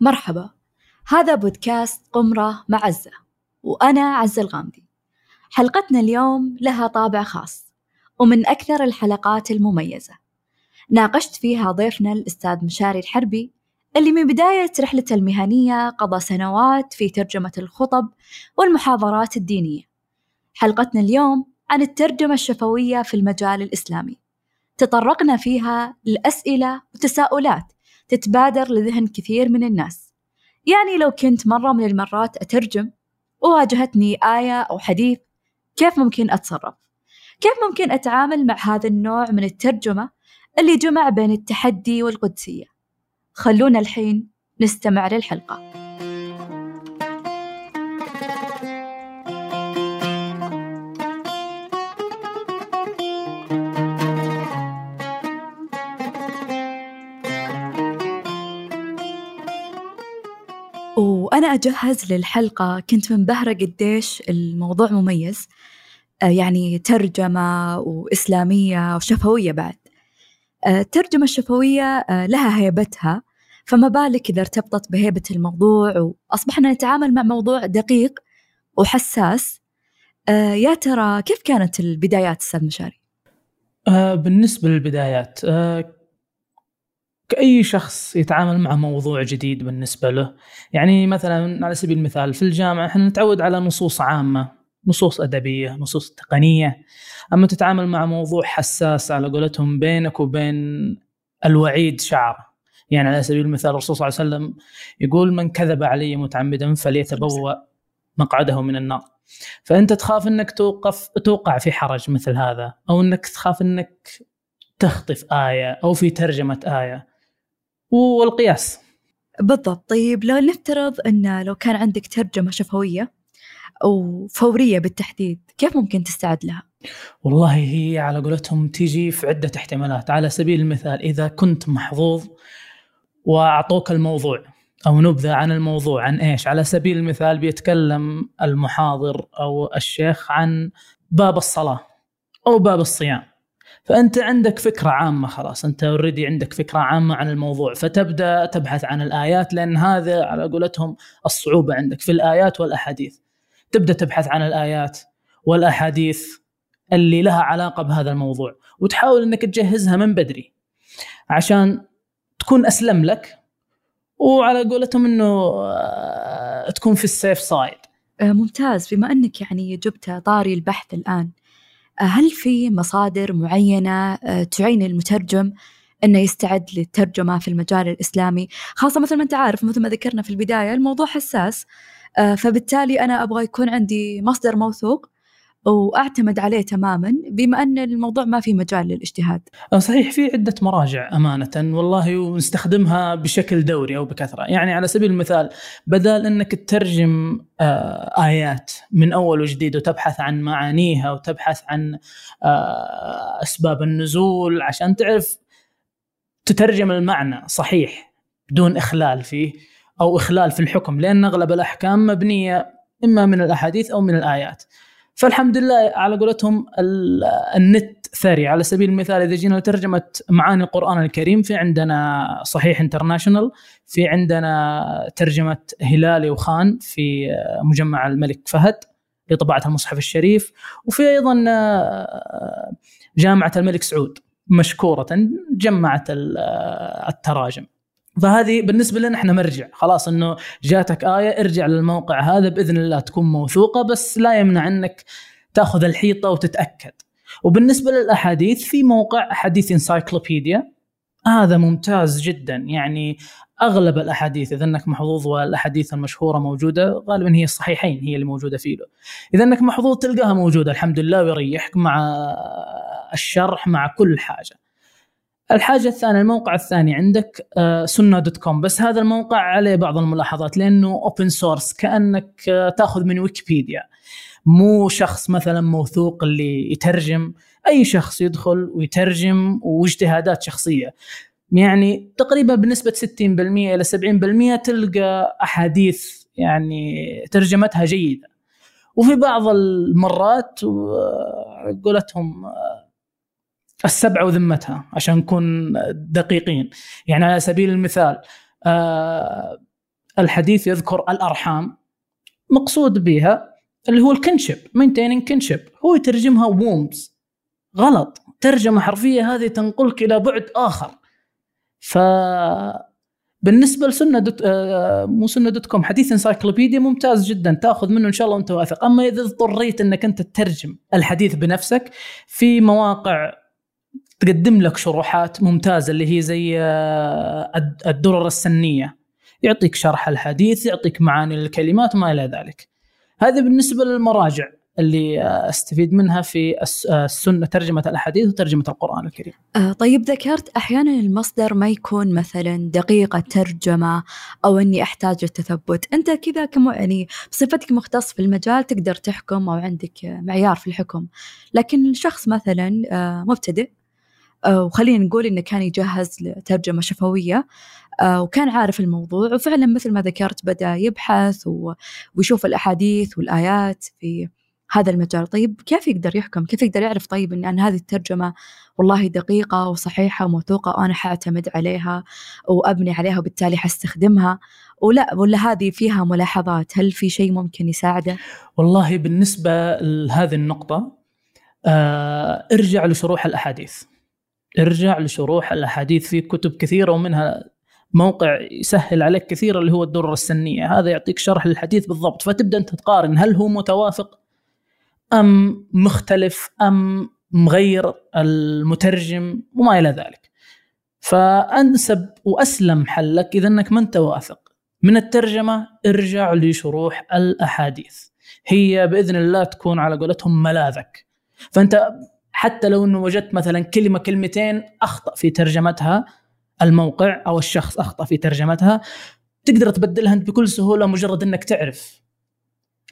مرحبا. هذا بودكاست قمرة مع عزة وأنا عزة الغامدي. حلقتنا اليوم لها طابع خاص ومن أكثر الحلقات المميزة. ناقشت فيها ضيفنا الأستاذ مشاري الحربي اللي من بداية رحلته المهنية قضى سنوات في ترجمة الخطب والمحاضرات الدينية. حلقتنا اليوم عن الترجمة الشفوية في المجال الإسلامي. تطرقنا فيها لأسئلة وتساؤلات تتبادر لذهن كثير من الناس يعني لو كنت مرة من المرات أترجم وواجهتني آية أو حديث كيف ممكن أتصرف؟ كيف ممكن أتعامل مع هذا النوع من الترجمة اللي جمع بين التحدي والقدسية؟ خلونا الحين نستمع للحلقة وأنا أجهز للحلقة. كنت منبهرة قديش الموضوع مميز آه، يعني ترجمة وإسلامية وشفوية بعد. آه، الترجمة الشفوية آه، لها هيبتها فما بالك إذا ارتبطت بهيبة الموضوع وأصبحنا نتعامل مع موضوع دقيق وحساس. يا ترى كيف كانت البدايات أستاذ مشاري؟ بالنسبة للبدايات كأي شخص يتعامل مع موضوع جديد بالنسبة له. يعني مثلا على سبيل المثال في الجامعة إحنا نتعود على نصوص عامة نصوص أدبية نصوص تقنية. أما تتعامل مع موضوع حساس على قولتهم بينك وبين الوعيد شعر. يعني على سبيل المثال الرسول صلى الله عليه وسلم يقول من كذب علي متعمدا فليتبوأ مقعده من النار فأنت تخاف أنك توقف توقع في حرج مثل هذا أو أنك تخاف أنك تخطف آية أو في ترجمة آية. والقياس. بالضبط. طيب لو نفترض أن لو كان عندك ترجمة شفوية أو فورية بالتحديد كيف ممكن تستعد لها؟ والله هي على قولتهم تيجي في عدة احتمالات. على سبيل المثال إذا كنت محظوظ وأعطوك الموضوع أو نبذة عن الموضوع عن إيش؟ على سبيل المثال بيتكلم المحاضر أو الشيخ عن باب الصلاة أو باب الصيام. فأنت عندك فكرة عامة خلاص. أنت already عندك فكرة عامة عن الموضوع. فتبدأ تبحث عن الآيات لأن هذا على قولتهم الصعوبة عندك في الآيات والأحاديث. تبدأ تبحث عن الآيات والأحاديث اللي لها علاقة بهذا الموضوع وتحاول إنك تجهزها من بدري عشان تكون أسلم لك وعلى قولتهم إنه آه، تكون في ال safe side ممتاز. بما إنك يعني جبت طاري البحث الآن هل في مصادر معينة آه، تعين المترجم إنه يستعد للترجمة في المجال الإسلامي؟ خاصة مثل ما أنت عارف مثل ما ذكرنا في البداية الموضوع حساس آه، فبالتالي أنا أبغى يكون عندي مصدر موثوق وأعتمد عليه تماما بما أن الموضوع ما في مجال للاجتهاد. آه، صحيح في عدة مراجع أمانة والله ونستخدمها بشكل دوري أو بكثرة، يعني على سبيل المثال بدل أنك تترجم آه، آيات من أول وجديد وتبحث عن معانيها وتبحث عن آه، أسباب النزول عشان تعرف تترجم المعنى صحيح بدون إخلال فيه أو إخلال في الحكم لأن أغلب الأحكام مبنية إما من الأحاديث أو من الآيات. فالحمد لله على قولتهم النت ثري. على سبيل المثال إذا جينا لترجمة معاني القرآن الكريم في عندنا صحيح International في عندنا ترجمة هلالي وخان في مجمع الملك فهد لطباعة المصحف الشريف وفي أيضا جامعة الملك سعود مشكورة جمعت التراجم. فهذه بالنسبة لنا إحنا مرجع خلاص إنه جاتك آية ارجع للموقع هذا بإذن الله تكون موثوقة بس لا يمنع إنك تأخذ الحيطة وتتأكد وبالنسبة للأحاديث في موقع أحاديث انسايكلوبيديا هذا ممتاز جدا يعني أغلب الأحاديث إذا إنك محظوظ والأحاديث المشهورة موجودة غالبا هي الصحيحين هي اللي موجودة فيه له. إذا إنك محظوظ تلقاها موجودة الحمد لله ويريحك مع الشرح مع كل حاجة. الحاجة الثانية الموقع الثاني عندك سنة dot com. بس هذا الموقع عليه بعض الملاحظات لأنه open source كأنك آه، تأخذ من ويكيبيديا. مو شخص مثلا موثوق اللي يترجم. أي شخص يدخل ويترجم واجتهادات شخصية. يعني تقريبا بنسبة 60% إلى 70% تلقى أحاديث يعني ترجمتها جيدة. وفي بعض المرات قولتهم السبعة وذمتها عشان نكون دقيقين. يعني على سبيل المثال آه الحديث يذكر الأرحام مقصود بها اللي هو ال kinship maintaining kinship هو يترجمها wombs غلط. ترجمة حرفية هذه تنقلك إلى بعد آخر. ف بالنسبة لسنة dot آه مو سنة dot com حديث encyclopedia ممتاز جدا تأخذ منه إن شاء الله وأنت واثق. أما إذا اضطريت إنك أنت تترجم الحديث بنفسك في مواقع تقدم لك شروحات ممتازة اللي هي زي آه الدرر السنية. يعطيك شرح الحديث يعطيك معاني الكلمات وما إلى ذلك. هذا بالنسبة للمراجع اللي أستفيد منها في السنة ترجمة الأحاديث وترجمة القرآن الكريم. آه طيب ذكرت أحيانا المصدر ما يكون مثلا دقيق الترجمة أو إني أحتاج التثبت، أنت كذا كم يعني بصفتك مختص في المجال تقدر تحكم أو عندك معيار في الحكم، لكن الشخص مثلا آه مبتدئ آه وخلينا نقول إنه كان يجهز لترجمة شفوية. آه وكان عارف الموضوع وفعلا مثل ما ذكرت بدأ يبحث ويشوف الأحاديث والآيات في هذا المجال. طيب كيف يقدر يحكم؟ كيف يقدر يعرف طيب أن, أن هذه الترجمة والله دقيقة وصحيحة وموثوقة وأنا حأعتمد عليها وأبني عليها وبالتالي حستخدمها؟ ولا ولا هذه فيها ملاحظات؟ هل في شيء ممكن يساعده؟ والله بالنسبة لهذه النقطة آه ارجع لشروح الأحاديث. ارجع لشروح الأحاديث في كتب كثيرة ومنها موقع يسهل عليك كثير اللي هو الدرة السنية هذا يعطيك شرح للحديث بالضبط فتبدأ أنت تقارن هل هو متوافق أم مختلف أم مغير المترجم وما إلى ذلك. فأنسب وأسلم حل لك إذا أنك ما أنت واثق من الترجمة ارجع لشروح الأحاديث. هي بإذن الله تكون على قولتهم ملاذك. فأنت حتى لو إنه وجدت مثلا كلمة كلمتين أخطأ في ترجمتها الموقع أو الشخص أخطأ في ترجمتها تقدر تبدلها أنت بكل سهولة مجرد إنك تعرف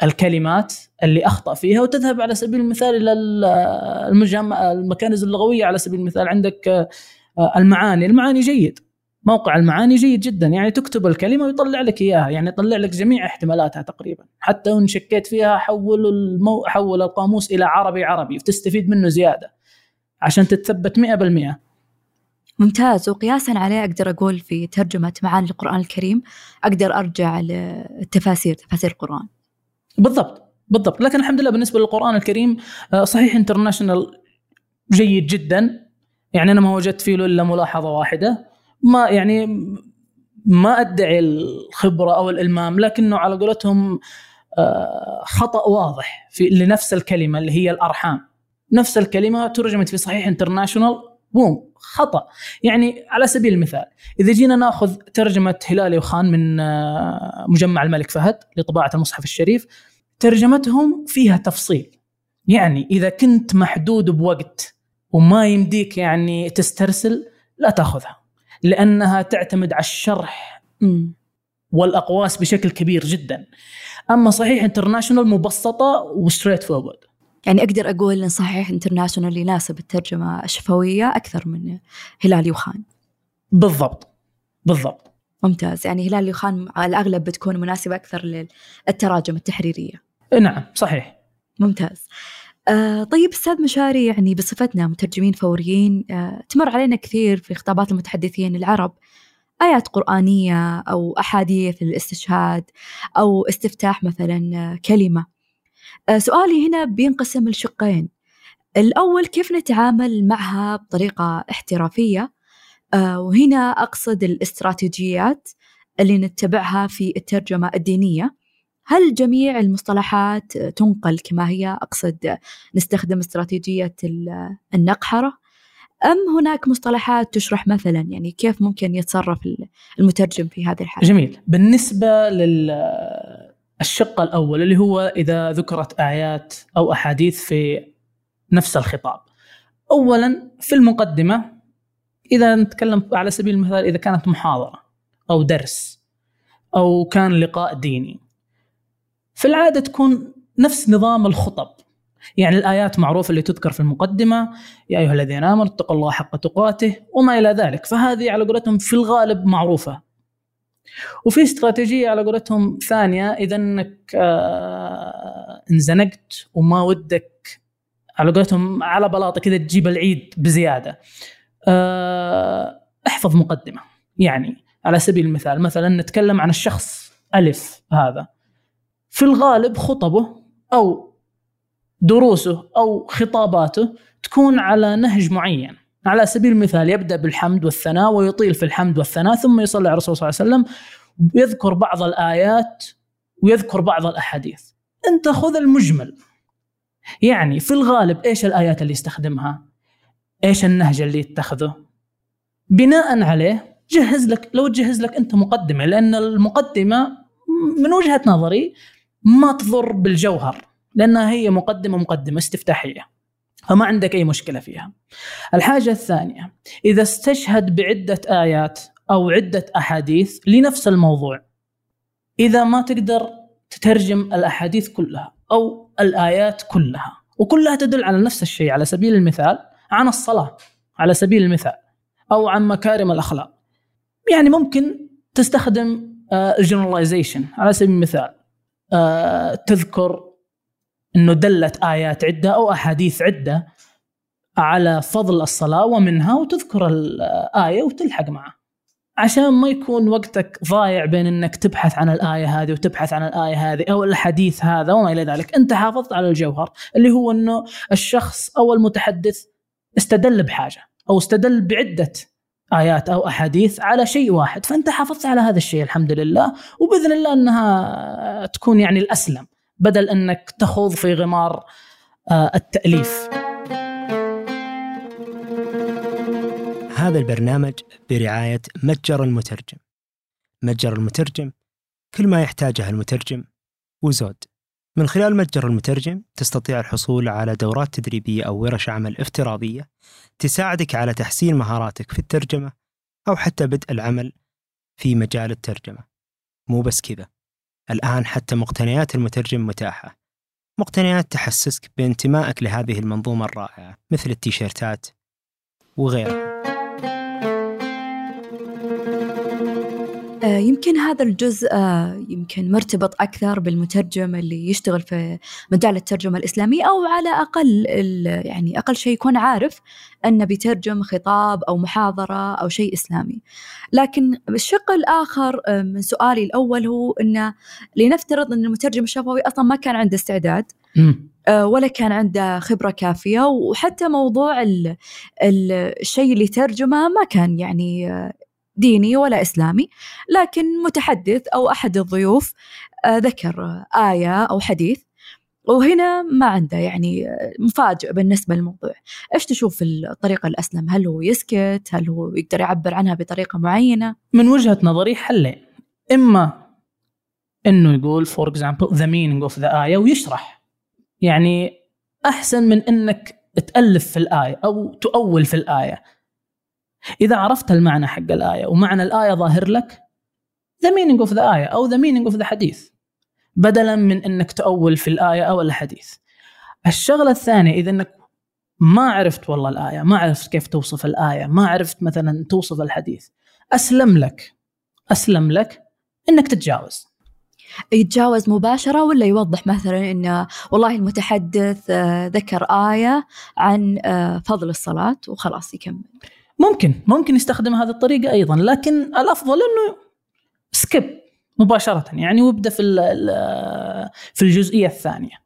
الكلمات اللي أخطأ فيها وتذهب على سبيل المثال إلى المجمع المكانز اللغويه على سبيل المثال. عندك آه، المعاني، المعاني جيد. موقع المعاني جيد جدا يعني تكتب الكلمة ويطلع لك إياها يعني يطلع لك جميع احتمالاتها تقريبا. حتى وإن شكيت فيها حول المو... حول القاموس إلى عربي عربي وتستفيد منه زيادة. عشان تتثبت 100% ممتاز. وقياسا عليه أقدر أقول في ترجمة معاني القرآن الكريم أقدر أرجع للتفاسير تفاسير القرآن. بالضبط بالضبط. لكن الحمد لله بالنسبة للقرآن الكريم آه، صحيح انترناشونال جيد جدا. يعني أنا ما وجدت فيه إلا ملاحظة واحدة. ما يعني ما أدعي الخبرة أو الإلمام لكنه على قولتهم آه، خطأ واضح في لنفس الكلمة اللي هي الأرحام. نفس الكلمة ترجمت في صحيح انترناشونال بوم خطأ. يعني على سبيل المثال إذا جينا نأخذ ترجمة هلالي وخان من آه، مجمع الملك فهد لطباعة المصحف الشريف ترجمتهم فيها تفصيل. يعني إذا كنت محدود بوقت وما يمديك يعني تسترسل لا تأخذها. لأنها تعتمد على الشرح والأقواس بشكل كبير جدا. أما صحيح International مبسطة و straightforward يعني أقدر أقول إن صحيح International يناسب الترجمة الشفوية أكثر من هلالي وخان. بالضبط. بالضبط. ممتاز. يعني هلالي وخان على الأغلب بتكون مناسبة أكثر للتراجم التحريرية. نعم صحيح. ممتاز. آه طيب أستاذ مشاري يعني بصفتنا مترجمين فوريين آه تمر علينا كثير في خطابات المتحدثين العرب. آيات قرآنية أو أحاديث الاستشهاد أو استفتاح مثلا كلمة. آه، سؤالي هنا بينقسم لشقين. الأول كيف نتعامل معها بطريقة احترافية؟ وهنا أقصد الاستراتيجيات اللي نتبعها في الترجمة الدينية. هل جميع المصطلحات تنقل كما هي أقصد نستخدم استراتيجية النقحرة أم هناك مصطلحات تشرح مثلا يعني كيف ممكن يتصرف المترجم في هذه الحالة جميل بالنسبة لل الشق الأول اللي هو إذا ذكرت آيات أو أحاديث في نفس الخطاب. اولا في المقدمة إذا نتكلم على سبيل المثال إذا كانت محاضرة أو درس أو كان لقاء ديني. في العاده تكون نفس نظام الخطب. يعني الآيات معروفة اللي تذكر في المقدمة يا أيها الذين آمنوا اتقوا الله حق تقاته وما إلى ذلك، فهذه على قولتهم في الغالب معروفة. وفي استراتيجية على قولتهم ثانية إذا إنك آه انزنقت وما ودك على قولتهم على بلاطة كذا تجيب العيد بزيادة. آه احفظ مقدمة. يعني على سبيل المثال مثلا نتكلم عن الشخص ألف هذا. في الغالب خطبه أو دروسه أو خطاباته تكون على نهج معين. على سبيل المثال يبدأ بالحمد والثناء ويطيل في الحمد والثناء ثم يصلي على الرسول صلى الله عليه وسلم ويذكر بعض الآيات ويذكر بعض الأحاديث. أنت خذ المجمل. يعني في الغالب إيش الآيات اللي يستخدمها؟ إيش النهج اللي يتخذه؟ بناء عليه جهز لك لو تجهز لك أنت مقدمة لأن المقدمة من وجهة نظري ما تضر بالجوهر لأنها هي مقدمة مقدمة استفتاحية فما عندك أي مشكلة فيها. الحاجة الثانية إذا استشهد بعدة آيات أو عدة أحاديث لنفس الموضوع إذا ما تقدر تترجم الأحاديث كلها أو الآيات كلها وكلها تدل على نفس الشيء على سبيل المثال عن الصلاة على سبيل المثال أو عن مكارم الأخلاق. يعني ممكن تستخدم الجنراليزيشن على سبيل المثال. آه، تذكر إنه دلت آيات عدة أو أحاديث عدة على فضل الصلاة ومنها وتذكر الآية وتلحق معه. عشان ما يكون وقتك ضايع بين إنك تبحث عن الآية هذه وتبحث عن الآية هذه أو الحديث هذا وما إلى ذلك، أنت حافظت على الجوهر اللي هو إنه الشخص أو المتحدث استدل بحاجة أو استدل بعدة آيات أو أحاديث على شيء واحد، فأنت حافظت على هذا الشيء الحمد لله وبإذن الله أنها تكون يعني الأسلم بدل أنك تخوض في غمار آه، التأليف. هذا البرنامج برعاية متجر المترجم متجر المترجم كل ما يحتاجه المترجم وزود من خلال متجر المترجم تستطيع الحصول على دورات تدريبية أو ورش عمل افتراضية تساعدك على تحسين مهاراتك في الترجمة أو حتى بدء العمل في مجال الترجمة. مو بس كذا الآن حتى مقتنيات المترجم متاحة. مقتنيات تحسسك بانتمائك لهذه المنظومة الرائعة مثل التيشيرتات وغيرها. يمكن هذا الجزء آه، يمكن مرتبط أكثر بالمترجم اللي يشتغل في مجال الترجمة الإسلامية أو على أقل يعني أقل شيء يكون عارف أنه بيترجم خطاب أو محاضرة أو شيء إسلامي. لكن الشق الآخر آه، من سؤالي الأول هو أنه لنفترض أن المترجم الشفوي أصلا ما كان عنده استعداد ولا كان عنده خبرة كافية وحتى موضوع الشيء اللي ترجمه ما كان يعني ديني ولا إسلامي لكن متحدث أو أحد الضيوف آه، ذكر آية أو حديث. وهنا ما عنده يعني مفاجئ بالنسبة للموضوع. إيش تشوف الطريقة الأسلم؟ هل هو يسكت؟ هل هو يقدر يعبر عنها بطريقة معينة؟ من وجهة نظري حلين إما إنه يقول for example the meaning of the آية ويشرح. يعني أحسن من إنك تألف في الآية أو تؤول في الآية. إذا عرفت المعنى حق الآية ومعنى الآية ظاهر لك the meaning of the آية أو the meaning of the حديث بدلا من إنك تأول في الآية أو الحديث. الشغلة الثانية إذا إنك ما عرفت والله الآية ما عرفت كيف توصف الآية ما عرفت مثلا توصف الحديث أسلم لك أسلم لك إنك تتجاوز. يتجاوز مباشرة ولا يوضح مثلا أنه والله المتحدث آه، ذكر آية عن آه، فضل الصلاة وخلاص يكمل؟ ممكن ممكن يستخدم هذه الطريقة أيضا لكن الأفضل إنه سكيب مباشرة يعني وابدأ في في الجزئية الثانية.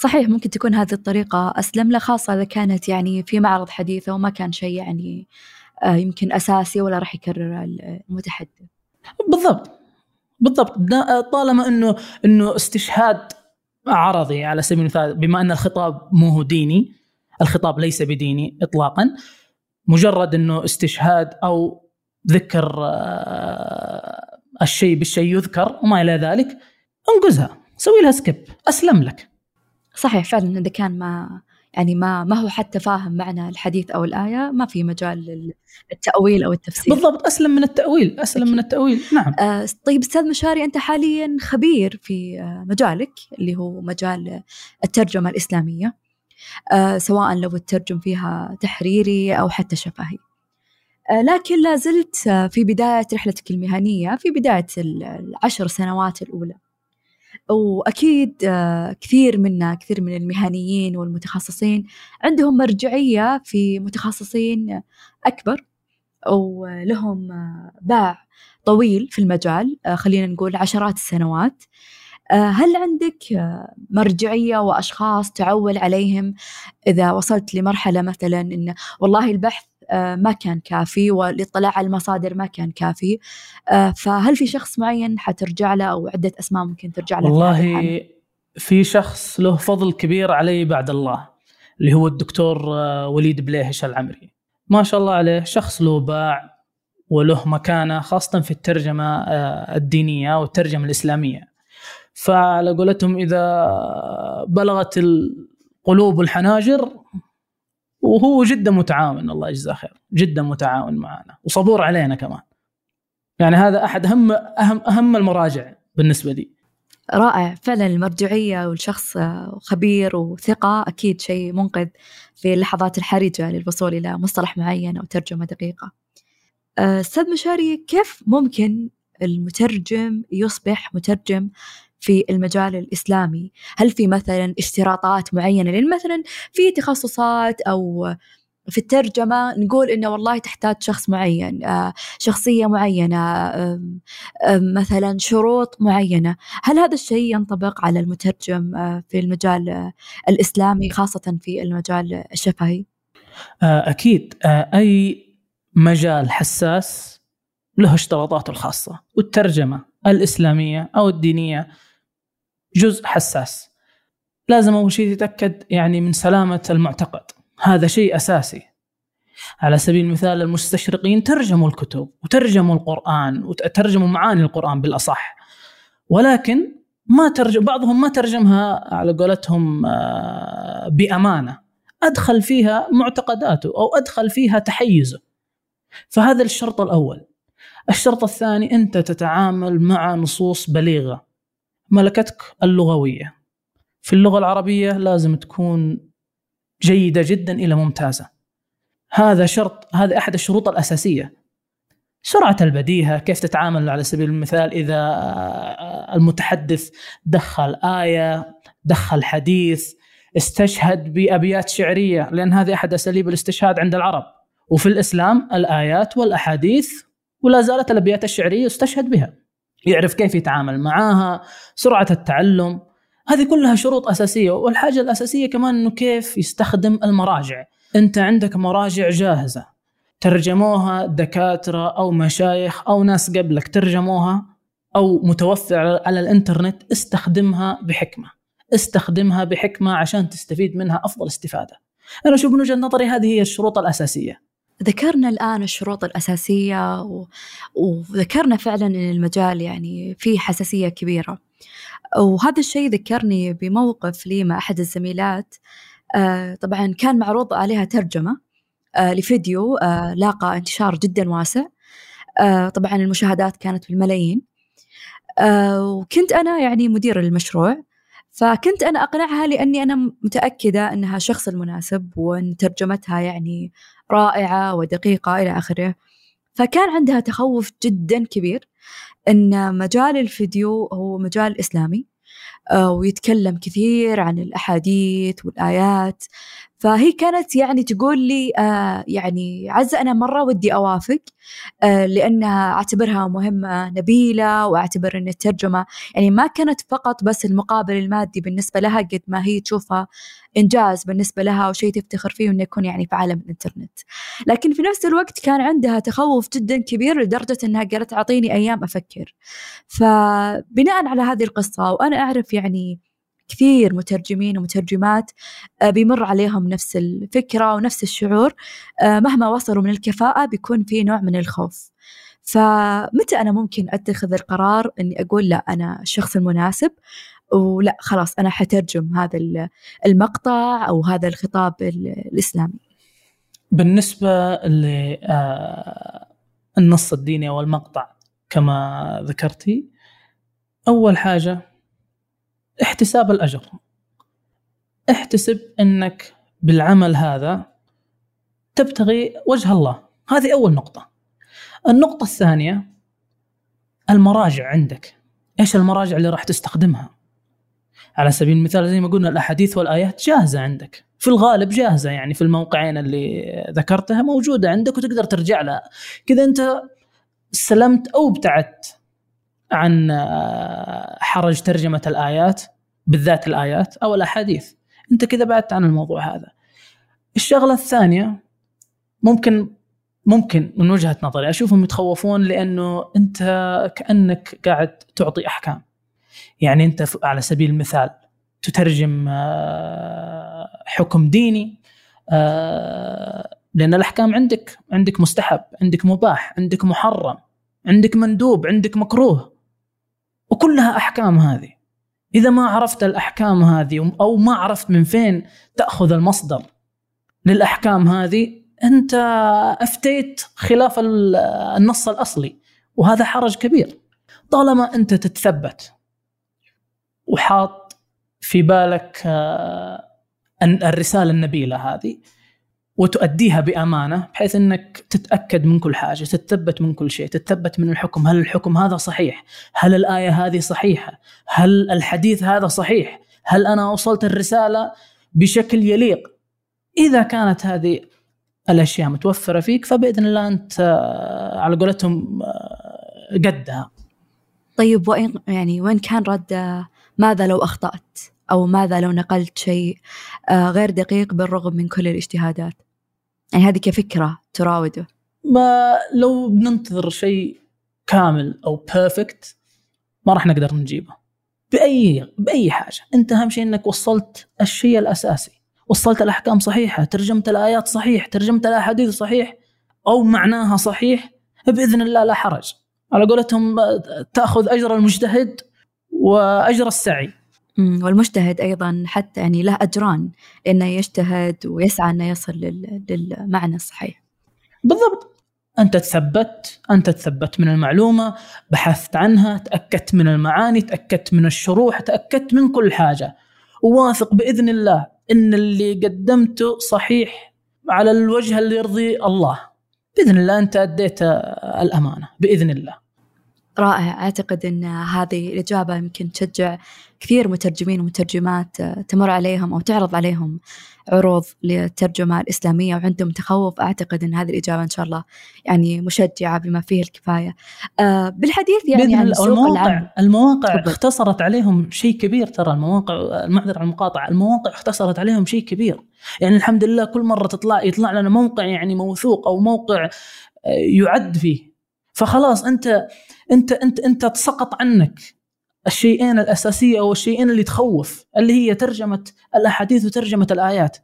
صحيح ممكن تكون هذه الطريقة أسلم له خاصة إذا كانت يعني في معرض حديثة وما كان شيء يعني آه، يمكن أساسي ولا راح يكرر المتحدث. بالضبط بالضبط طالما إنه إنه استشهاد عرضي على سبيل المثال بما أن الخطاب مو ديني الخطاب ليس بديني اطلاقا مجرد إنه استشهاد أو ذكر آه، الشيء بالشيء يذكر وما إلى ذلك انقزها سوي لها سكيب أسلم لك. صحيح فعلا إذا كان ما يعني ما ما هو حتى فاهم معنى الحديث أو الآية ما في مجال للتأويل أو التفسير. بالضبط أسلم من التأويل أسلم أكيد. من التأويل نعم. آه طيب أستاذ مشاري أنت حاليا خبير في آه، مجالك اللي هو مجال الترجمة الإسلامية. سواء لو الترجم فيها تحريري أو حتى شفهي. آه، لكن لا زلت آه، في بداية رحلتك المهنية في بداية العشر سنوات الأولى. وأكيد كثير منا كثير من المهنيين والمتخصصين عندهم مرجعية في متخصصين أكبر ولهم باع طويل في المجال خلينا نقول عشرات السنوات. هل عندك مرجعية وأشخاص تعول عليهم إذا وصلت لمرحلة مثلا إن والله البحث ما كان كافي والاطلاع على المصادر ما كان كافي فهل في شخص معين حترجع له أو عدة أسماء ممكن ترجع له والله في شخص له فضل كبير علي بعد الله اللي هو الدكتور وليد بليهش العمري. ما شاء الله عليه شخص له باع وله مكانة خاصة في الترجمة الدينية والترجمة الإسلامية. فعلى قولتهم إذا بلغت القلوب الحناجر وهو جدا متعاون الله يجزاه خير جدا متعاون معنا وصبور علينا كمان. يعني هذا أحد أهم أهم أهم المراجع بالنسبة لي. رائع فعلا المرجعية والشخص خبير وثقة أكيد شيء منقذ في اللحظات الحرجة للوصول إلى مصطلح معين أو ترجمة دقيقة. أستاذ مشاري كيف ممكن المترجم يصبح مترجم في المجال الإسلامي؟ هل في مثلا اشتراطات معينة؟ لأن مثلا في تخصصات أو في الترجمة نقول إنه والله تحتاج شخص معين شخصية معينة مثلا شروط معينة. هل هذا الشيء ينطبق على المترجم في المجال الإسلامي خاصة في المجال الشفهي؟ أكيد. أي مجال حساس له اشتراطاته الخاصة والترجمة الإسلامية أو الدينية. جزء حساس. لازم أول شيء تتأكد يعني من سلامة المعتقد. هذا شيء أساسي. على سبيل المثال المستشرقين ترجموا الكتب وترجموا القرآن وترجموا معاني القرآن بالأصح. ولكن ما ترجم بعضهم ما ترجمها على قولتهم بأمانة. أدخل فيها معتقداته أو أدخل فيها تحيزه. فهذا الشرط الأول. الشرط الثاني أنت تتعامل مع نصوص بليغة. ملكتك اللغوية. في اللغة العربية لازم تكون جيدة جدا إلى ممتازة. هذا شرط هذا أحد الشروط الأساسية. سرعة البديهة كيف تتعامل على سبيل المثال إذا المتحدث دخل آية دخل حديث استشهد بأبيات شعرية لأن هذه أحد أساليب الاستشهاد عند العرب. وفي الإسلام الآيات والأحاديث ولا زالت الأبيات الشعرية يستشهد بها. يعرف كيف يتعامل معاها سرعة التعلم هذه كلها شروط أساسية والحاجة الأساسية كمان أنه كيف يستخدم المراجع. أنت عندك مراجع جاهزة ترجموها دكاترة أو مشايخ أو ناس قبلك ترجموها أو متوفرة على الإنترنت استخدمها بحكمة. استخدمها بحكمة عشان تستفيد منها أفضل استفادة. أنا أشوف من وجهة نظري هذه هي الشروط الأساسية. ذكرنا الآن الشروط الأساسية و... وذكرنا فعلا أن المجال يعني فيه حساسية كبيرة. وهذا الشيء ذكرني بموقف لي مع أحد الزميلات. آه طبعا كان معروض عليها ترجمة آه لفيديو آه لاقى انتشار جدا واسع. طبعا المشاهدات كانت بالملايين. وكنت أنا يعني مدير المشروع فكنت أنا أقنعها لأني أنا متأكدة أنها الشخص المناسب وأن ترجمتها يعني رائعة ودقيقة إلى آخره. فكان عندها تخوف جدا كبير أن مجال الفيديو هو مجال إسلامي. ويتكلم كثير عن الأحاديث والآيات. فهي كانت يعني تقول لي آه يعني عزة أنا مرة ودي أوافق آه لأنها أعتبرها مهمة نبيلة وأعتبر أن الترجمة يعني ما كانت فقط بس المقابل المادي بالنسبة لها قد ما هي تشوفها إنجاز بالنسبة لها وشيء تفتخر فيه إنه يكون يعني في عالم الإنترنت. لكن في نفس الوقت كان عندها تخوف جدا كبير لدرجة إنها قالت أعطيني أيام أفكر. فبناء على هذه القصة وأنا أعرف يعني كثير مترجمين ومترجمات آه، بيمر عليهم نفس الفكرة ونفس الشعور آه، مهما وصلوا من الكفاءة بيكون في نوع من الخوف. فمتى أنا ممكن أتخذ القرار أني أقول لا أنا الشخص المناسب ولا خلاص أنا حترجم هذا المقطع أو هذا الخطاب الإسلامي؟ بالنسبة للنص آه، الديني أو المقطع كما ذكرتي أول حاجة احتساب الأجر. احتسب أنك بالعمل هذا تبتغي وجه الله. هذه أول نقطة. النقطة الثانية المراجع عندك. إيش المراجع اللي راح تستخدمها؟ على سبيل المثال زي ما قلنا الأحاديث والآيات جاهزة عندك. في الغالب جاهزة يعني في الموقعين اللي ذكرتها موجودة عندك وتقدر ترجع لها. كذا أنت سلمت أو ابتعدت عن آه، حرج ترجمة الآيات بالذات الآيات أو الأحاديث. أنت كذا بعدت عن الموضوع هذا. الشغلة الثانية ممكن ممكن من وجهة نظري أشوفهم يتخوفون لأنه أنت كأنك قاعد تعطي أحكام. يعني أنت على سبيل المثال تترجم آه، حكم ديني آه، لأن الأحكام عندك عندك مستحب عندك مباح عندك محرم عندك مندوب عندك مكروه. وكلها أحكام هذه. إذا ما عرفت الأحكام هذه أو ما عرفت من فين تأخذ المصدر للأحكام هذه أنت أفتيت خلاف النص الأصلي وهذا حرج كبير. طالما أنت تتثبت وحاط في بالك آه، الرسالة النبيلة هذه وتؤديها بأمانة بحيث إنك تتأكد من كل حاجة، تتثبت من كل شيء، تتثبت من الحكم، هل الحكم هذا صحيح؟ هل الآية هذه صحيحة؟ هل الحديث هذا صحيح؟ هل أنا وصلت الرسالة بشكل يليق؟ إذا كانت هذه الأشياء متوفرة فيك فبإذن الله أنت آه، على قولتهم آه، قدها. طيب وين يعني وين كان رد ماذا لو أخطأت؟ أو ماذا لو نقلت شيء آه، غير دقيق بالرغم من كل الاجتهادات؟ يعني هذه كفكرة تراوده. ما لو بننتظر شيء كامل أو بيرفكت ما راح نقدر نجيبه. بأي بأي حاجة، أنت أهم شيء إنك وصلت الشيء الأساسي. وصلت الأحكام صحيحة، ترجمت الآيات صحيح، ترجمت الأحاديث صحيح أو معناها صحيح بإذن الله لا حرج. على قولتهم تأخذ أجر المجتهد وأجر السعي. والمجتهد أيضا حتى يعني له أجران إنه يجتهد ويسعى إنه يصل للمعنى الصحيح. بالضبط. أنت تثبت أنت تثبت من المعلومة بحثت عنها تأكدت من المعاني تأكدت من الشروح تأكدت من كل حاجة. وواثق بإذن الله إن اللي قدمته صحيح على الوجه اللي يرضي الله. بإذن الله أنت أديت الأمانة بإذن الله. رائع. أعتقد أن هذه الإجابة يمكن تشجع كثير مترجمين ومترجمات تمر عليهم أو تعرض عليهم عروض للترجمة الإسلامية وعندهم تخوف. أعتقد أن هذه الإجابة إن شاء الله يعني مشجعة بما فيه الكفاية. آه بالحديث يعني عن المواقع العام. المواقع. اختصرت عليهم شيء كبير ترى المواقع المعذرة عن المقاطعة. المواقع اختصرت عليهم شيء كبير. يعني الحمد لله كل مرة تطلع يطلع لنا موقع يعني موثوق أو موقع آه، يعد فيه. فخلاص أنت أنت أنت أنت تسقط عنك الشيئين الأساسية أو الشيئين اللي تخوف اللي هي ترجمة الأحاديث وترجمة الآيات.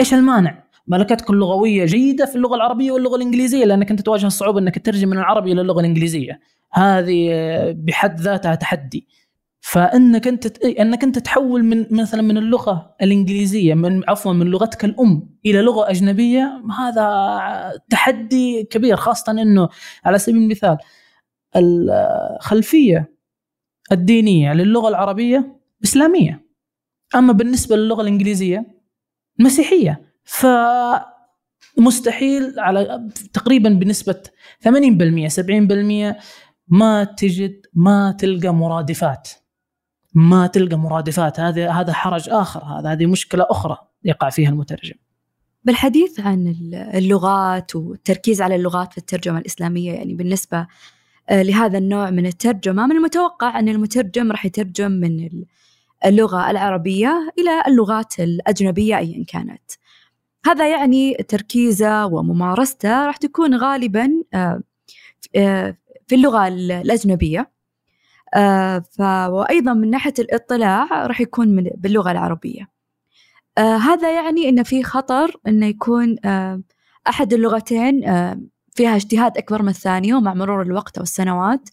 إيش المانع؟ ملكتك اللغوية جيدة في اللغة العربية واللغة الإنجليزية لأنك أنت تواجه الصعوبه إنك تترجم من العربي إلى اللغة الإنجليزية. هذه بحد ذاتها تحدي. فأنك أنت أنك أنت تحول من مثلا من اللغة الإنجليزية من عفوا من لغتك الأم إلى لغة أجنبية هذا تحدي كبير خاصة إنه على سبيل المثال الخلفية الدينية للغة العربية إسلامية. أما بالنسبة للغة الإنجليزية مسيحية. فمستحيل على تقريبا بنسبة 80% 70% ما تجد ما تلقى مرادفات. ما تلقى مرادفات. هذا هذا حرج آخر. هذا هذه مشكلة أخرى يقع فيها المترجم. بالحديث عن اللغات والتركيز على اللغات في الترجمة الإسلامية يعني بالنسبة آه، لهذا النوع من الترجمة من المتوقع أن المترجم راح يترجم من اللغة العربية إلى اللغات الأجنبية أيا كانت. هذا يعني تركيزه وممارسته راح تكون غالبا آه، آه، في اللغة الأجنبية وأيضا من ناحية الاطلاع راح يكون من باللغة العربية. هذا يعني أن في خطر أنه يكون أحد اللغتين فيها اجتهاد أكبر من الثانية ومع مرور الوقت أو السنوات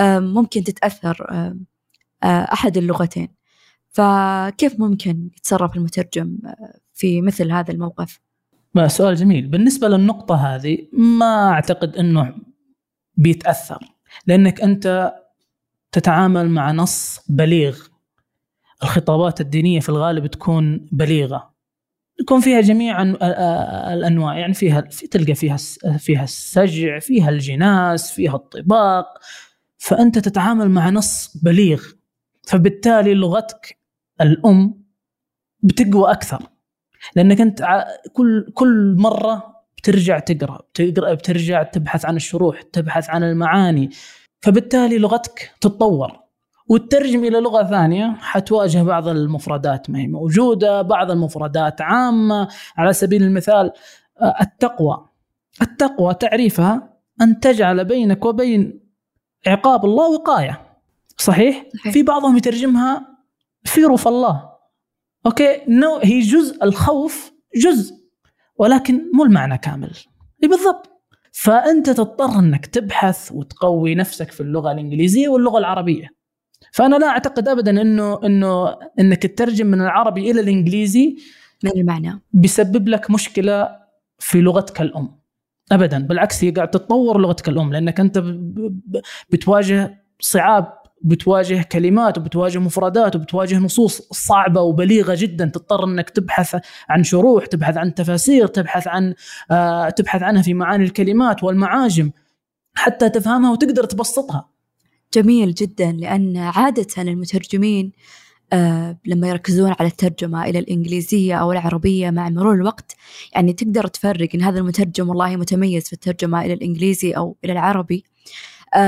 ممكن تتأثر أحد اللغتين. فكيف ممكن يتصرف المترجم في مثل هذا الموقف؟ ما سؤال جميل. بالنسبة للنقطة هذه ما أعتقد أنه بيتأثر لأنك أنت تتعامل مع نص بليغ. الخطابات الدينية في الغالب تكون بليغة. يكون فيها جميع الأنواع يعني فيها في تلقى فيها فيها السجع فيها الجناس فيها الطباق. فأنت تتعامل مع نص بليغ. فبالتالي لغتك الأم بتقوى أكثر. لأنك أنت كل كل مرة بترجع تقرأ بتقرأ بترجع تبحث عن الشروح تبحث عن المعاني. فبالتالي لغتك تتطور. وتترجم إلى لغة ثانية حتواجه بعض المفردات ما هي موجودة بعض المفردات عامة. على سبيل المثال آه، التقوى. التقوى تعريفها أن تجعل بينك وبين عقاب الله وقاية. صحيح؟, صحيح. في بعضهم يترجمها fear الله okay؟ no هي جزء الخوف جزء ولكن مو المعنى كامل. اي بالضبط؟ فأنت تضطر إنك تبحث وتقوي نفسك في اللغة الإنجليزية واللغة العربية. فأنا لا أعتقد ابدا إنه إنه إنك تترجم من العربي إلى الإنجليزي من المعنى بيسبب لك مشكلة في لغتك الأم. ابدا بالعكس هي قاعد تتطور لغتك الأم لأنك أنت بتواجه صعاب بتواجه كلمات وبتواجه مفردات وبتواجه نصوص صعبة وبليغة جدا تضطر إنك تبحث عن شروح تبحث عن تفاسير تبحث عن آه تبحث عنها في معاني الكلمات والمعاجم حتى تفهمها وتقدر تبسطها. جميل جدا لأن عادة المترجمين آه لما يركزون على الترجمة إلى الإنجليزية أو العربية مع مرور الوقت يعني تقدر تفرق إن هذا المترجم والله متميز في الترجمة إلى الإنجليزي أو إلى العربي.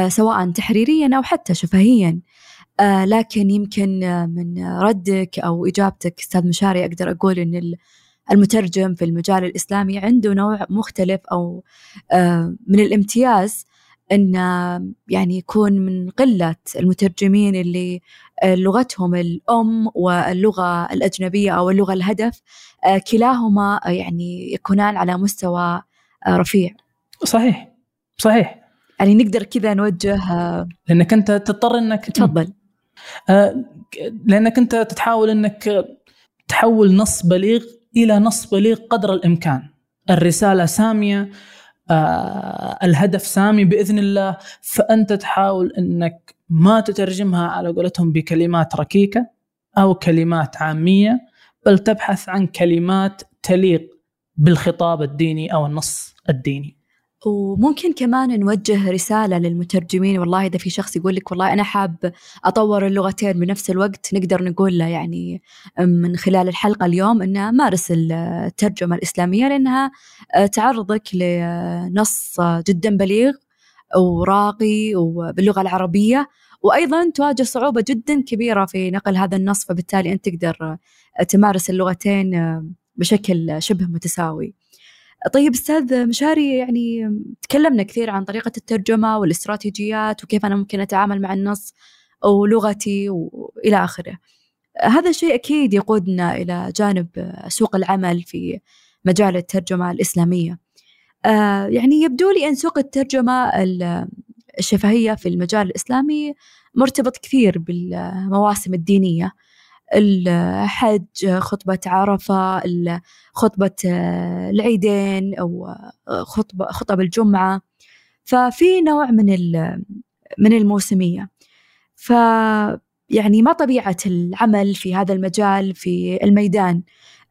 سواء تحريريا أو حتى شفهيا. آه لكن يمكن من ردك أو إجابتك أستاذ مشاري أقدر أقول إن المترجم في المجال الإسلامي عنده نوع مختلف أو آه من الامتياز أن يعني يكون من قلة المترجمين اللي لغتهم الأم واللغة الأجنبية أو اللغة الهدف آه، كلاهما يعني يكونان على مستوى آه، رفيع. صحيح. صحيح. يعني نقدر كذا نوجه آه، لأنك أنت تضطر إنك تفضل. لأنك أنت تحاول إنك تحول نص بليغ إلى نص بليغ قدر الإمكان. الرسالة سامية آه الهدف سامي بإذن الله. فأنت تحاول إنك ما تترجمها على قولتهم بكلمات ركيكة أو كلمات عامية بل تبحث عن كلمات تليق بالخطاب الديني أو النص الديني. وممكن كمان نوجه رسالة للمترجمين والله إذا في شخص يقول لك والله أنا حاب أطور اللغتين بنفس الوقت نقدر نقول له يعني من خلال الحلقة اليوم أنه مارس الترجمة الإسلامية لأنها آه، تعرضك لنص جدا بليغ وراقي وباللغة العربية وأيضا تواجه صعوبة جدا كبيرة في نقل هذا النص فبالتالي أنت تقدر تمارس اللغتين آه، بشكل شبه متساوي. طيب أستاذ مشاري يعني تكلمنا كثير عن طريقة الترجمة والاستراتيجيات وكيف أنا ممكن أتعامل مع النص ولغتي وإلى آخره. هذا الشيء أكيد يقودنا إلى جانب سوق العمل في مجال الترجمة الإسلامية. آه، يعني يبدو لي أن سوق الترجمة الشفهية في المجال الإسلامي مرتبط كثير بالمواسم الدينية. الحج خطبة عرفة خطبة آه، العيدين أو آه، خطبة خطب الجمعة. ففي نوع من من الموسمية. ف يعني ما طبيعة العمل في هذا المجال في الميدان.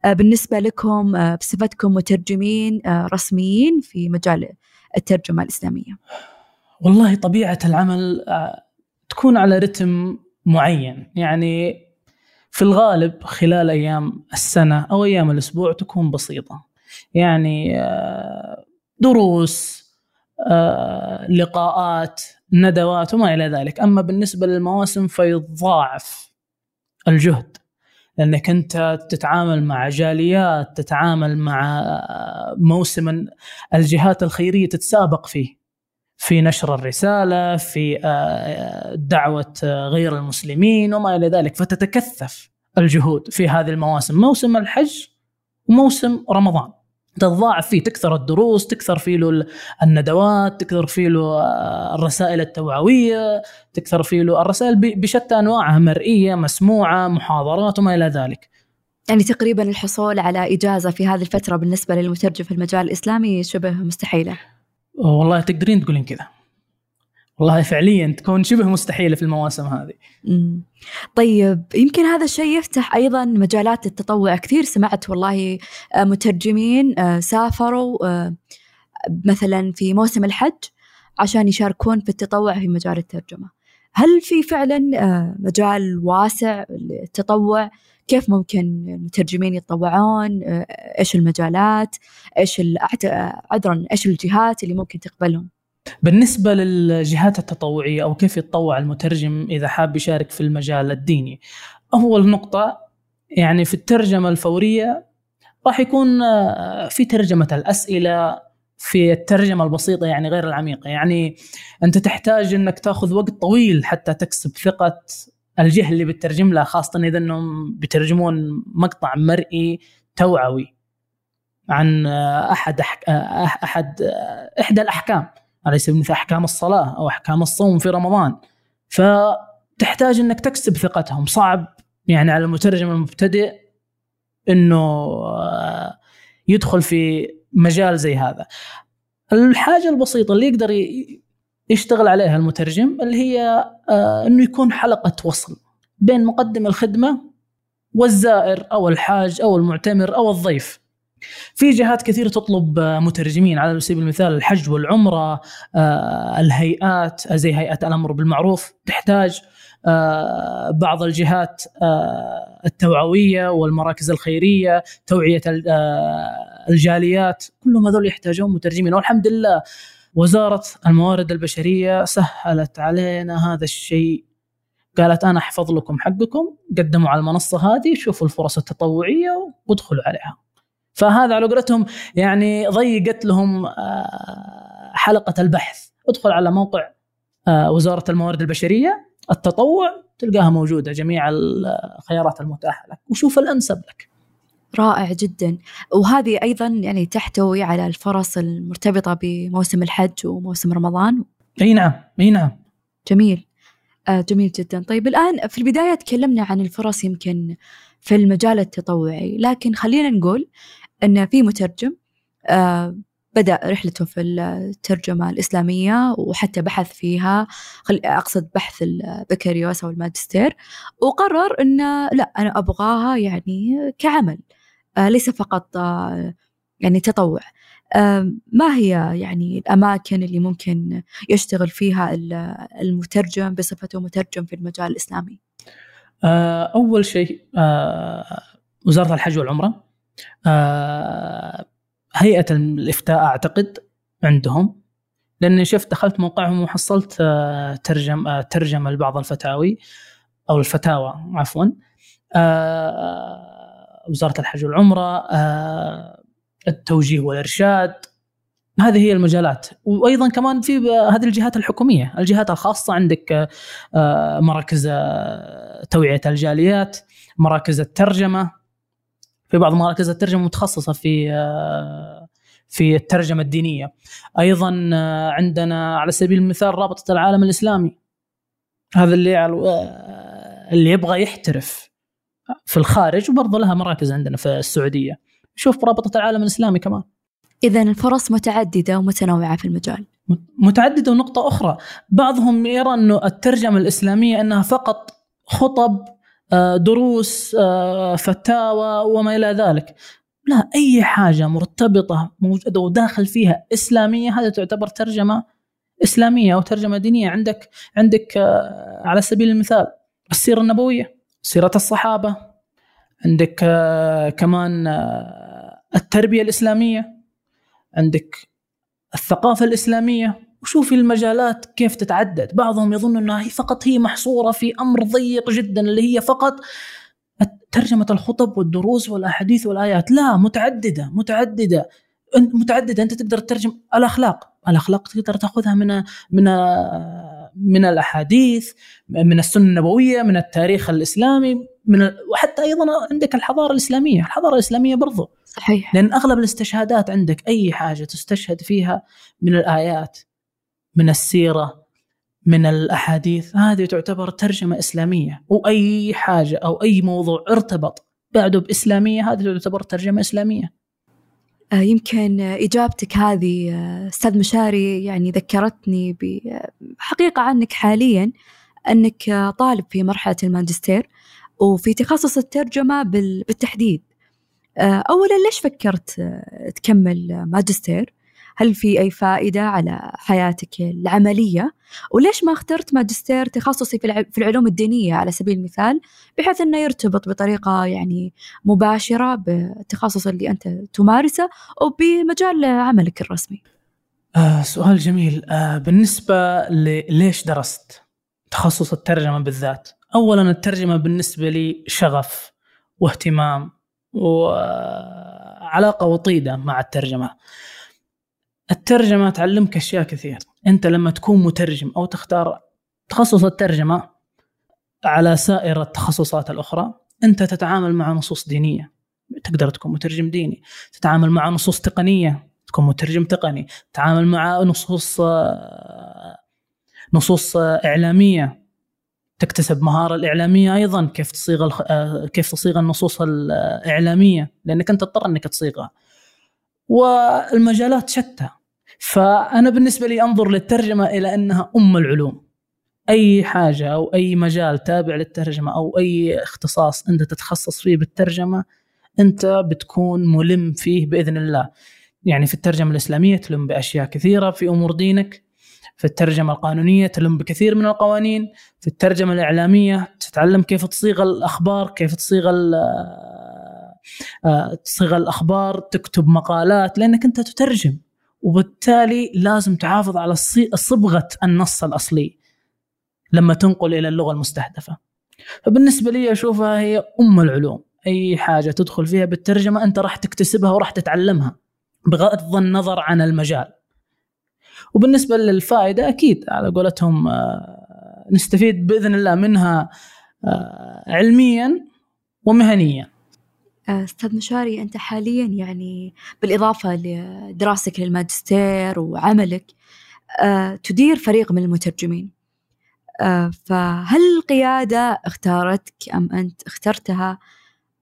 آه، بالنسبة لكم بصفتكم مترجمين رسميين في مجال الترجمة الإسلامية. والله طبيعة العمل تكون على رتم معين. يعني في الغالب خلال أيام السنة أو أيام الأسبوع تكون بسيطة. يعني آه، دروس آه، لقاءات ندوات وما إلى ذلك. أما بالنسبة للمواسم فيضاعف الجهد لأنك أنت تتعامل مع جاليات تتعامل مع آه، موسم الجهات الخيرية تتسابق فيه. في نشر الرسالة في آه، دعوة آه، غير المسلمين وما إلى ذلك. فتتكثف الجهود في هذه المواسم. موسم الحج وموسم رمضان. تتضاعف فيه تكثر الدروس تكثر فيه له الندوات تكثر فيه له آه، الرسائل التوعوية تكثر فيه له الرسائل بشتى أنواعها مرئية مسموعة محاضرات وما إلى ذلك. يعني تقريبا الحصول على إجازة في هذه الفترة بالنسبة للمترجم في المجال الإسلامي شبه مستحيلة. والله تقدرين تقولين كذا والله فعليا تكون شبه مستحيلة في المواسم هذه. طيب يمكن هذا الشيء يفتح أيضا مجالات التطوع كثير سمعت والله آه، مترجمين آه، سافروا آه، مثلا في موسم الحج عشان يشاركون في التطوع في مجال الترجمة. هل في فعلا مجال واسع للتطوع كيف ممكن المترجمين يتطوعون آه، إيش المجالات إيش عذرا إيش الجهات اللي ممكن تقبلهم؟ بالنسبة للجهات التطوعية أو كيف يتطوع المترجم إذا حاب يشارك في المجال الديني أول نقطة يعني في الترجمة الفورية راح يكون آه، في ترجمة الأسئلة في الترجمة البسيطة يعني غير العميقة. يعني أنت تحتاج أنك تأخذ وقت طويل حتى تكسب ثقة الجهة اللي بتترجم لها خاصة إذا أنهم بيترجمون مقطع مرئي توعوي عن أحد أحد إحدى الأحكام. على سبيل المثال أحكام الصلاة أو أحكام الصوم في رمضان؟ فتحتاج أنك تكسب ثقتهم. صعب يعني على المترجم المبتدئ أنه يدخل في مجال زي هذا. الحاجة البسيطة اللي يقدر يشتغل عليها المترجم اللي هي آه، إنه يكون حلقة وصل بين مقدم الخدمة والزائر أو الحاج أو المعتمر أو الضيف. في جهات كثير تطلب مترجمين على سبيل المثال الحج والعمرة آه، الهيئات زي هيئة الأمر بالمعروف تحتاج آه، بعض الجهات التوعوية والمراكز الخيرية توعية الجاليات كلهم هذول يحتاجون مترجمين والحمد لله وزارة الموارد البشرية سهلت علينا هذا الشيء. قالت أنا أحفظ لكم حقكم قدموا على المنصة هذه شوفوا الفرص التطوعية وادخلوا عليها. فهذا على قولتهم يعني ضيقت لهم آه، حلقة البحث. ادخل على موقع آه، وزارة الموارد البشرية التطوع تلقاها موجودة جميع الخيارات المتاحة لك وشوف الأنسب لك. رائع جدا. وهذه أيضا يعني تحتوي على الفرص المرتبطة بموسم الحج وموسم رمضان. أي نعم أي نعم. جميل. آه جميل جدا. طيب الآن في البداية تكلمنا عن الفرص يمكن في المجال التطوعي لكن خلينا نقول أن في مترجم آه بدأ رحلته في الترجمة الإسلامية وحتى بحث فيها. أقصد بحث البكالوريوس أو الماجستير. وقرر أنه لا أنا أبغاها يعني كعمل. ليس فقط آه، يعني تطوع. آه، ما هي يعني الأماكن اللي ممكن يشتغل فيها المترجم بصفته مترجم في المجال الإسلامي؟ أول شيء وزارة الحج والعمرة. هيئة الإفتاء أعتقد عندهم. لأني شفت دخلت موقعهم وحصلت ترجم ترجمة لبعض الفتاوي أو الفتاوى عفوا. وزارة الحج والعمرة آه، التوجيه والإرشاد هذه هي المجالات. وأيضا كمان في هذه الجهات الحكومية الجهات الخاصة عندك آه، مراكز آه، توعية الجاليات مراكز الترجمة. في بعض مراكز الترجمة متخصصة في في الترجمة الدينية. أيضا عندنا على سبيل المثال رابطة العالم الإسلامي. هذا اللي اللي يبغى يحترف. في الخارج وبرضه لها مراكز عندنا في السعودية. شوف رابطة العالم الإسلامي كمان. اذا الفرص متعددة ومتنوعة في المجال. متعددة ونقطة أخرى. بعضهم يرى أنه الترجمة الإسلامية أنها فقط خطب آه، دروس آه، فتاوى وما إلى ذلك. لا أي حاجة مرتبطة موجودة وداخل فيها إسلامية هذا تعتبر ترجمة إسلامية أو ترجمة دينية. عندك عندك آه، على سبيل المثال السيرة النبوية سيرة الصحابة عندك آه، كمان آه، التربية الإسلامية عندك الثقافة الإسلامية. وشوفي المجالات كيف تتعدد. بعضهم يظن أنها هي فقط هي محصورة في أمر ضيق جدا اللي هي فقط ترجمة الخطب والدروس والأحاديث والآيات. لا متعددة متعددة. متعددة. أنت تقدر تترجم الأخلاق. الأخلاق تقدر تأخذها من من من الأحاديث من السنة النبوية من التاريخ الإسلامي. من وحتى أيضا عندك الحضارة الإسلامية. الحضارة الإسلامية برضو. صحيح. لأن أغلب الاستشهادات عندك أي حاجة تستشهد فيها من الآيات من السيرة من الأحاديث هذه تعتبر ترجمة إسلامية. وأي حاجة أو أي موضوع ارتبط بعده بإسلامية هذه تعتبر ترجمة إسلامية. آه، يمكن إجابتك هذه آه، أستاذ مشاري يعني ذكرتني بحقيقة عنك حاليا أنك طالب في مرحلة الماجستير. وفي تخصص الترجمة بالتحديد. آه، أولا ليش فكرت تكمل ماجستير؟ هل في أي فائدة على حياتك العملية؟ وليش ما اخترت ماجستير تخصصي في العلوم الدينية على سبيل المثال بحيث أنه يرتبط بطريقة يعني مباشرة بالتخصص اللي أنت تمارسه وبمجال عملك الرسمي؟ آه سؤال جميل. آه بالنسبة ليش درست تخصص الترجمة بالذات؟ أولا الترجمة بالنسبة لي شغف واهتمام وعلاقة وطيدة مع الترجمة. الترجمة تعلمك أشياء كثير. أنت لما تكون مترجم أو تختار تخصص الترجمة على سائر التخصصات الأخرى أنت تتعامل مع نصوص دينية. تقدر تكون مترجم ديني. تتعامل مع نصوص تقنية تكون مترجم تقني. تتعامل مع نصوص نصوص إعلامية تكتسب مهارة الإعلامية أيضا كيف تصيغ كيف تصيغ النصوص الإعلامية لأنك أنت تضطر أنك تصيغها. والمجالات شتى. فأنا بالنسبة لي أنظر للترجمة إلى أنها أم العلوم. أي حاجة أو أي مجال تابع للترجمة أو أي اختصاص أنت تتخصص فيه بالترجمة أنت بتكون ملم فيه بإذن الله. يعني في الترجمة الإسلامية تلم بأشياء كثيرة في أمور دينك. في الترجمة القانونية تلم بكثير من القوانين في الترجمة الإعلامية تتعلم كيف تصيغ الأخبار كيف تصيغ آه، تصيغ الأخبار تكتب مقالات لأنك أنت تترجم وبالتالي لازم تحافظ على صبغة النص الأصلي لما تنقل إلى اللغة المستهدفة. فبالنسبة لي أشوفها هي أم العلوم. أي حاجة تدخل فيها بالترجمة أنت راح تكتسبها وراح تتعلمها بغض النظر عن المجال. وبالنسبة للفائدة أكيد على قولتهم آه، نستفيد بإذن الله منها آه، علميا ومهنيا. آه، أستاذ مشاري أنت حاليا يعني بالإضافة لدراستك للماجستير وعملك تدير فريق من المترجمين. فهل القيادة اختارتك أم أنت اخترتها؟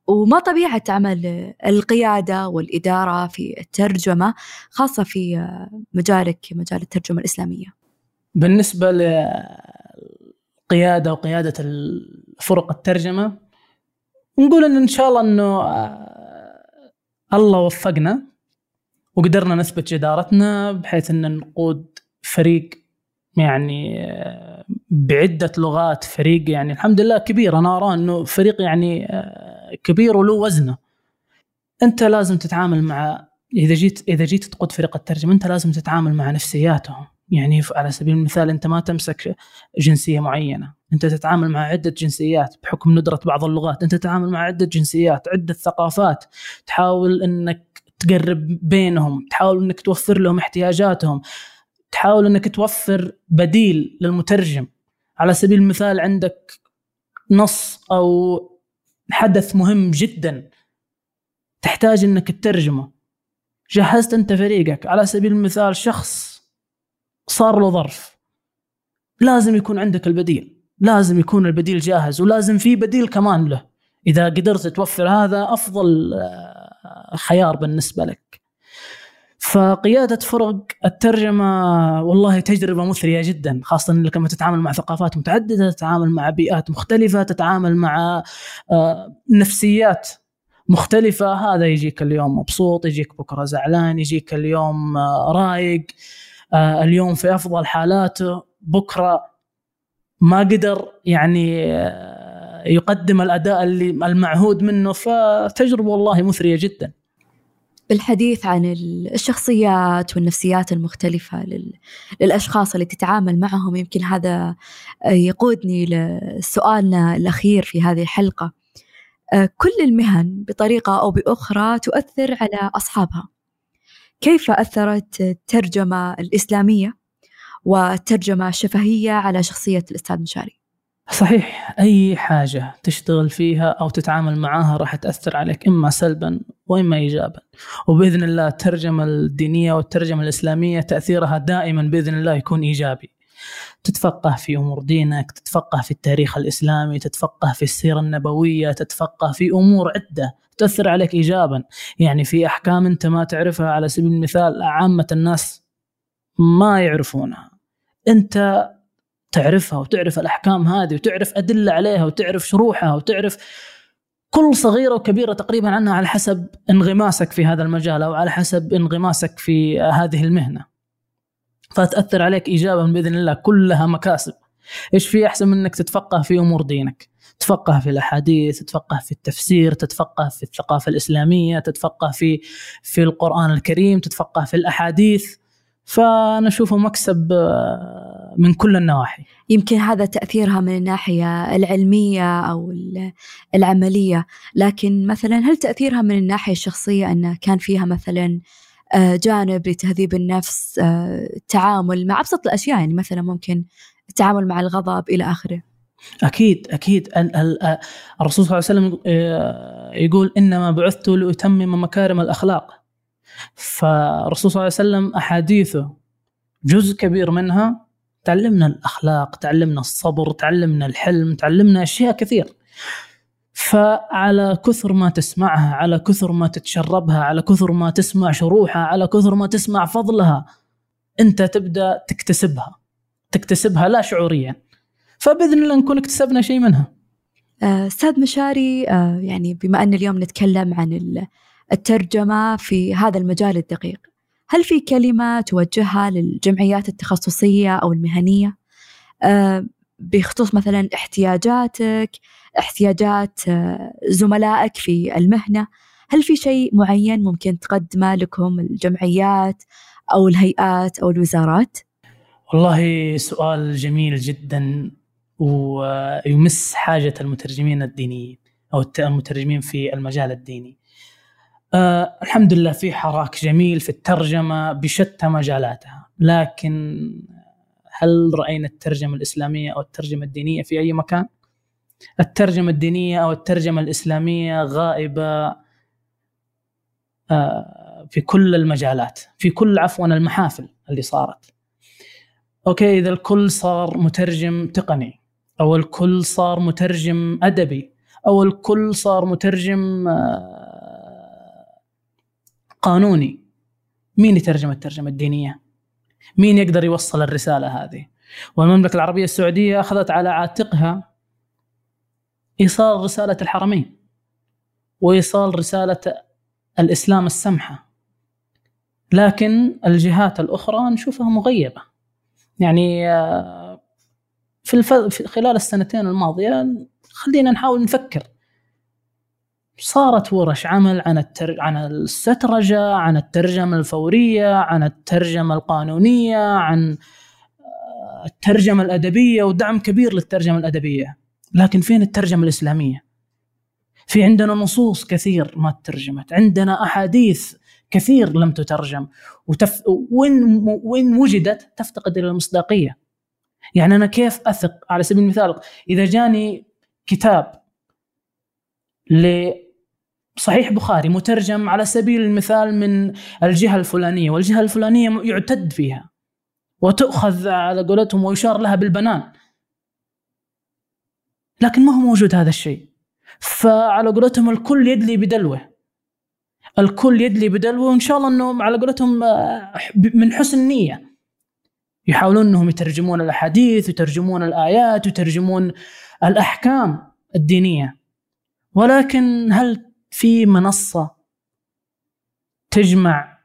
وما طبيعة عمل القيادة والإدارة في الترجمة خاصة في مجالك مجال الترجمة الإسلامية. بالنسبة للقيادة وقيادة فرق الترجمة نقول أن إن شاء الله أنه آه، الله وفقنا وقدرنا نثبت جدارتنا بحيث أن نقود فريق يعني آه، بعدة لغات فريق يعني الحمد لله كبير. أنا أرى أنه فريق يعني آه، كبير وله وزنه. أنت لازم تتعامل مع إذا جيت إذا جيت تقود فريق الترجمة أنت لازم تتعامل مع نفسياتهم. يعني على سبيل المثال أنت ما تمسك جنسية معينة. أنت تتعامل مع عدة جنسيات بحكم ندرة بعض اللغات. أنت تتعامل مع عدة جنسيات عدة ثقافات. تحاول إنك تقرب بينهم. تحاول إنك توفر لهم احتياجاتهم. تحاول إنك توفر بديل للمترجم. على سبيل المثال عندك نص أو حدث مهم جدا تحتاج إنك تترجمه. جهزت أنت فريقك. على سبيل المثال شخص صار له ظرف. لازم يكون عندك البديل. لازم يكون البديل جاهز ولازم في بديل كمان له. إذا قدرت توفر هذا أفضل آه، خيار بالنسبة لك. فقيادة فرق الترجمة والله تجربة مثرية جدا خاصة إنك لما تتعامل مع ثقافات متعددة تتعامل مع بيئات مختلفة تتعامل مع آه، نفسيات مختلفة. هذا يجيك اليوم مبسوط يجيك بكرة زعلان يجيك اليوم آه، رايق آه، اليوم في أفضل حالاته. بكرة ما قدر يعني يقدم الأداء اللي المعهود منه فتجربة والله مثرية جدا. بالحديث عن الشخصيات والنفسيات المختلفة للأشخاص اللي تتعامل معهم. يمكن هذا يقودني لسؤالنا الأخير في هذه الحلقة. كل المهن بطريقة أو بأخرى تؤثر على أصحابها. كيف أثرت الترجمة الإسلامية والترجمة الشفهية على شخصية الأستاذ مشاري؟ صحيح أي حاجة تشتغل فيها أو تتعامل معها راح تأثر عليك إما سلبا وإما إيجابا. وبإذن الله الترجمة الدينية والترجمة الإسلامية تأثيرها دائما بإذن الله يكون إيجابي. تتفقه في أمور دينك تتفقه في التاريخ الإسلامي تتفقه في السيرة النبوية تتفقه في أمور عدة تأثر عليك إيجابا. يعني في أحكام أنت ما تعرفها على سبيل المثال عامة الناس ما يعرفونها. أنت تعرفها وتعرف الأحكام هذه وتعرف أدلة عليها وتعرف شروحها وتعرف كل صغيرة وكبيرة تقريبا عنها على حسب انغماسك في هذا المجال أو على حسب انغماسك في هذه المهنة. فتاثر عليك ايجابا بإذن الله كلها مكاسب. إيش في أحسن من إنك تتفقه في أمور دينك؟ تتفقه في الأحاديث تتفقه في التفسير تتفقه في الثقافة الإسلامية تتفقه في في القرآن الكريم تتفقه في الأحاديث. فأنا أشوفه مكسب آه، من كل النواحي. يمكن هذا تأثيرها من الناحية العلمية أو العملية. لكن مثلا هل تأثيرها من الناحية الشخصية انه كان فيها مثلا آه، جانب لتهذيب النفس التعامل آه، مع أبسط الأشياء يعني مثلا ممكن التعامل مع الغضب إلى آخره؟ أكيد أكيد. الرسول صلى الله عليه وسلم يقول إنما بعثت لأتمم مكارم الأخلاق. فالرسول صلى الله عليه وسلم أحاديثه جزء كبير منها تعلمنا الأخلاق تعلمنا الصبر تعلمنا الحلم تعلمنا أشياء كثير. فعلى كثر ما تسمعها على كثر ما تتشربها على كثر ما تسمع شروحها على كثر ما تسمع فضلها أنت تبدأ تكتسبها. تكتسبها لا شعوريا. فبإذن الله نكون اكتسبنا شيء منها. آه، أستاذ مشاري آه، يعني بما أن اليوم نتكلم عن الترجمة في هذا المجال الدقيق. هل في كلمة توجهها للجمعيات التخصصية أو المهنية آه، بخصوص مثلا احتياجاتك احتياجات آه، زملائك في المهنة هل في شيء معين ممكن تقدمه لكم الجمعيات أو الهيئات أو الوزارات؟ والله سؤال جميل جدا ويمس حاجة المترجمين الدينيين أو المترجمين في المجال الديني آه الحمد لله في حراك جميل في الترجمة بشتى مجالاتها لكن هل رأينا الترجمة الإسلامية أو الترجمة الدينية في أي مكان؟ الترجمة الدينية أو الترجمة الإسلامية غائبة آه في كل المجالات في كل عفوا المحافل اللي صارت أوكي إذا الكل صار مترجم تقني أو الكل صار مترجم أدبي أو الكل صار مترجم آه قانوني. مين يترجم الترجمة الدينية؟ مين يقدر يوصل الرسالة هذه؟ والمملكة العربية السعودية أخذت على عاتقها إيصال رسالة الحرمين وإيصال رسالة الإسلام السمحة. لكن الجهات الأخرى نشوفها مغيبة. يعني آه، في, خلال السنتين الماضية خلينا نحاول نفكر صارت ورش عمل عن التر... عن السترجه، عن الترجمة الفورية، عن الترجمة القانونية، عن آه، الترجمة الأدبية ودعم كبير للترجمة الأدبية، لكن فين الترجمة الإسلامية؟ في عندنا نصوص كثير ما ترجمت، عندنا أحاديث كثير لم تترجم. وتف... وين وين وجدت؟ تفتقد إلى المصداقية. يعني أنا كيف أثق؟ على سبيل المثال إذا جاني كتاب صحيح بخاري مترجم على سبيل المثال من الجهة الفلانية والجهة الفلانية يعتد فيها وتؤخذ على قولتهم ويشار لها بالبنان. لكن ما هو موجود هذا الشيء؟ فعلى قولتهم الكل يدلي بدلوه. الكل يدلي بدلوه وإن شاء الله انهم على قولتهم آه، من حسن نية. يحاولون إنهم يترجمون الأحاديث يترجمون الآيات يترجمون الأحكام الدينية. ولكن هل في منصة تجمع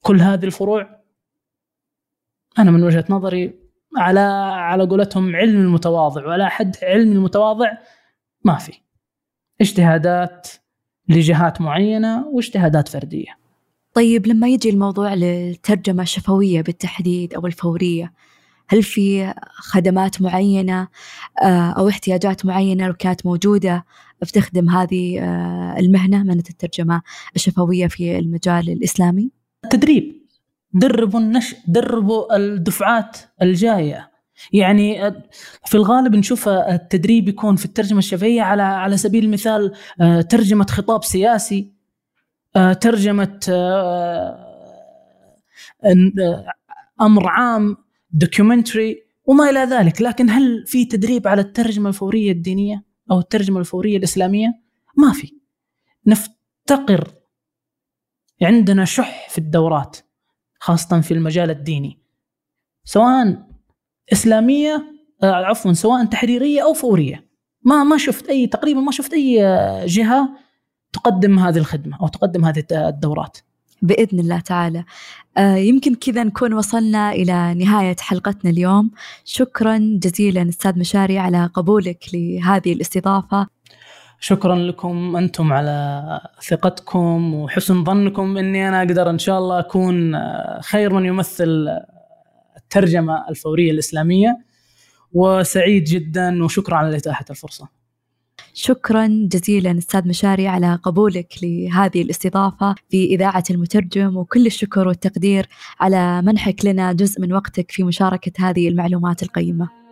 كل هذه الفروع؟ أنا من وجهة نظري على على قولتهم علم المتواضع ولا حد علم المتواضع ما في. اجتهادات لجهات معينة واجتهادات فردية. طيب لما يجي الموضوع للترجمة الشفوية بالتحديد أو الفورية هل في خدمات معينة آه، أو احتياجات معينة لو كانت موجودة بتخدم هذه آه، المهنة؟ مهنة الترجمة الشفوية في المجال الإسلامي؟ تدريب. دربوا النش دربوا الدفعات الجاية. يعني آه، في الغالب نشوف التدريب يكون في الترجمة الشفهية على على سبيل المثال ترجمة خطاب سياسي ترجمة أمر عام دوكيومنتري وما إلى ذلك. لكن هل في تدريب على الترجمة الفورية الدينية؟ أو الترجمة الفورية الإسلامية؟ ما في. نفتقر عندنا شح في الدورات خاصة في المجال الديني سواء إسلامية آه، عفوا سواء تحريرية أو فورية. ما ما شفت أي تقريبا ما شفت أي جهة تقدم هذه الخدمة أو تقدم هذه الدورات. بإذن الله تعالى. آه، يمكن كذا نكون وصلنا إلى نهاية حلقتنا اليوم. شكرا جزيلا أستاذ مشاري على قبولك لهذه الاستضافة. شكرا لكم أنتم على ثقتكم وحسن ظنكم إني أنا أقدر إن شاء الله أكون آه، خير من يمثل الترجمة الفورية الإسلامية. وسعيد جدا وشكرا على إتاحة الفرصة. شكرا جزيلا أستاذ مشاري على قبولك لهذه الاستضافة في إذاعة المترجم وكل الشكر والتقدير على منحك لنا جزء من وقتك في مشاركة هذه المعلومات القيمة.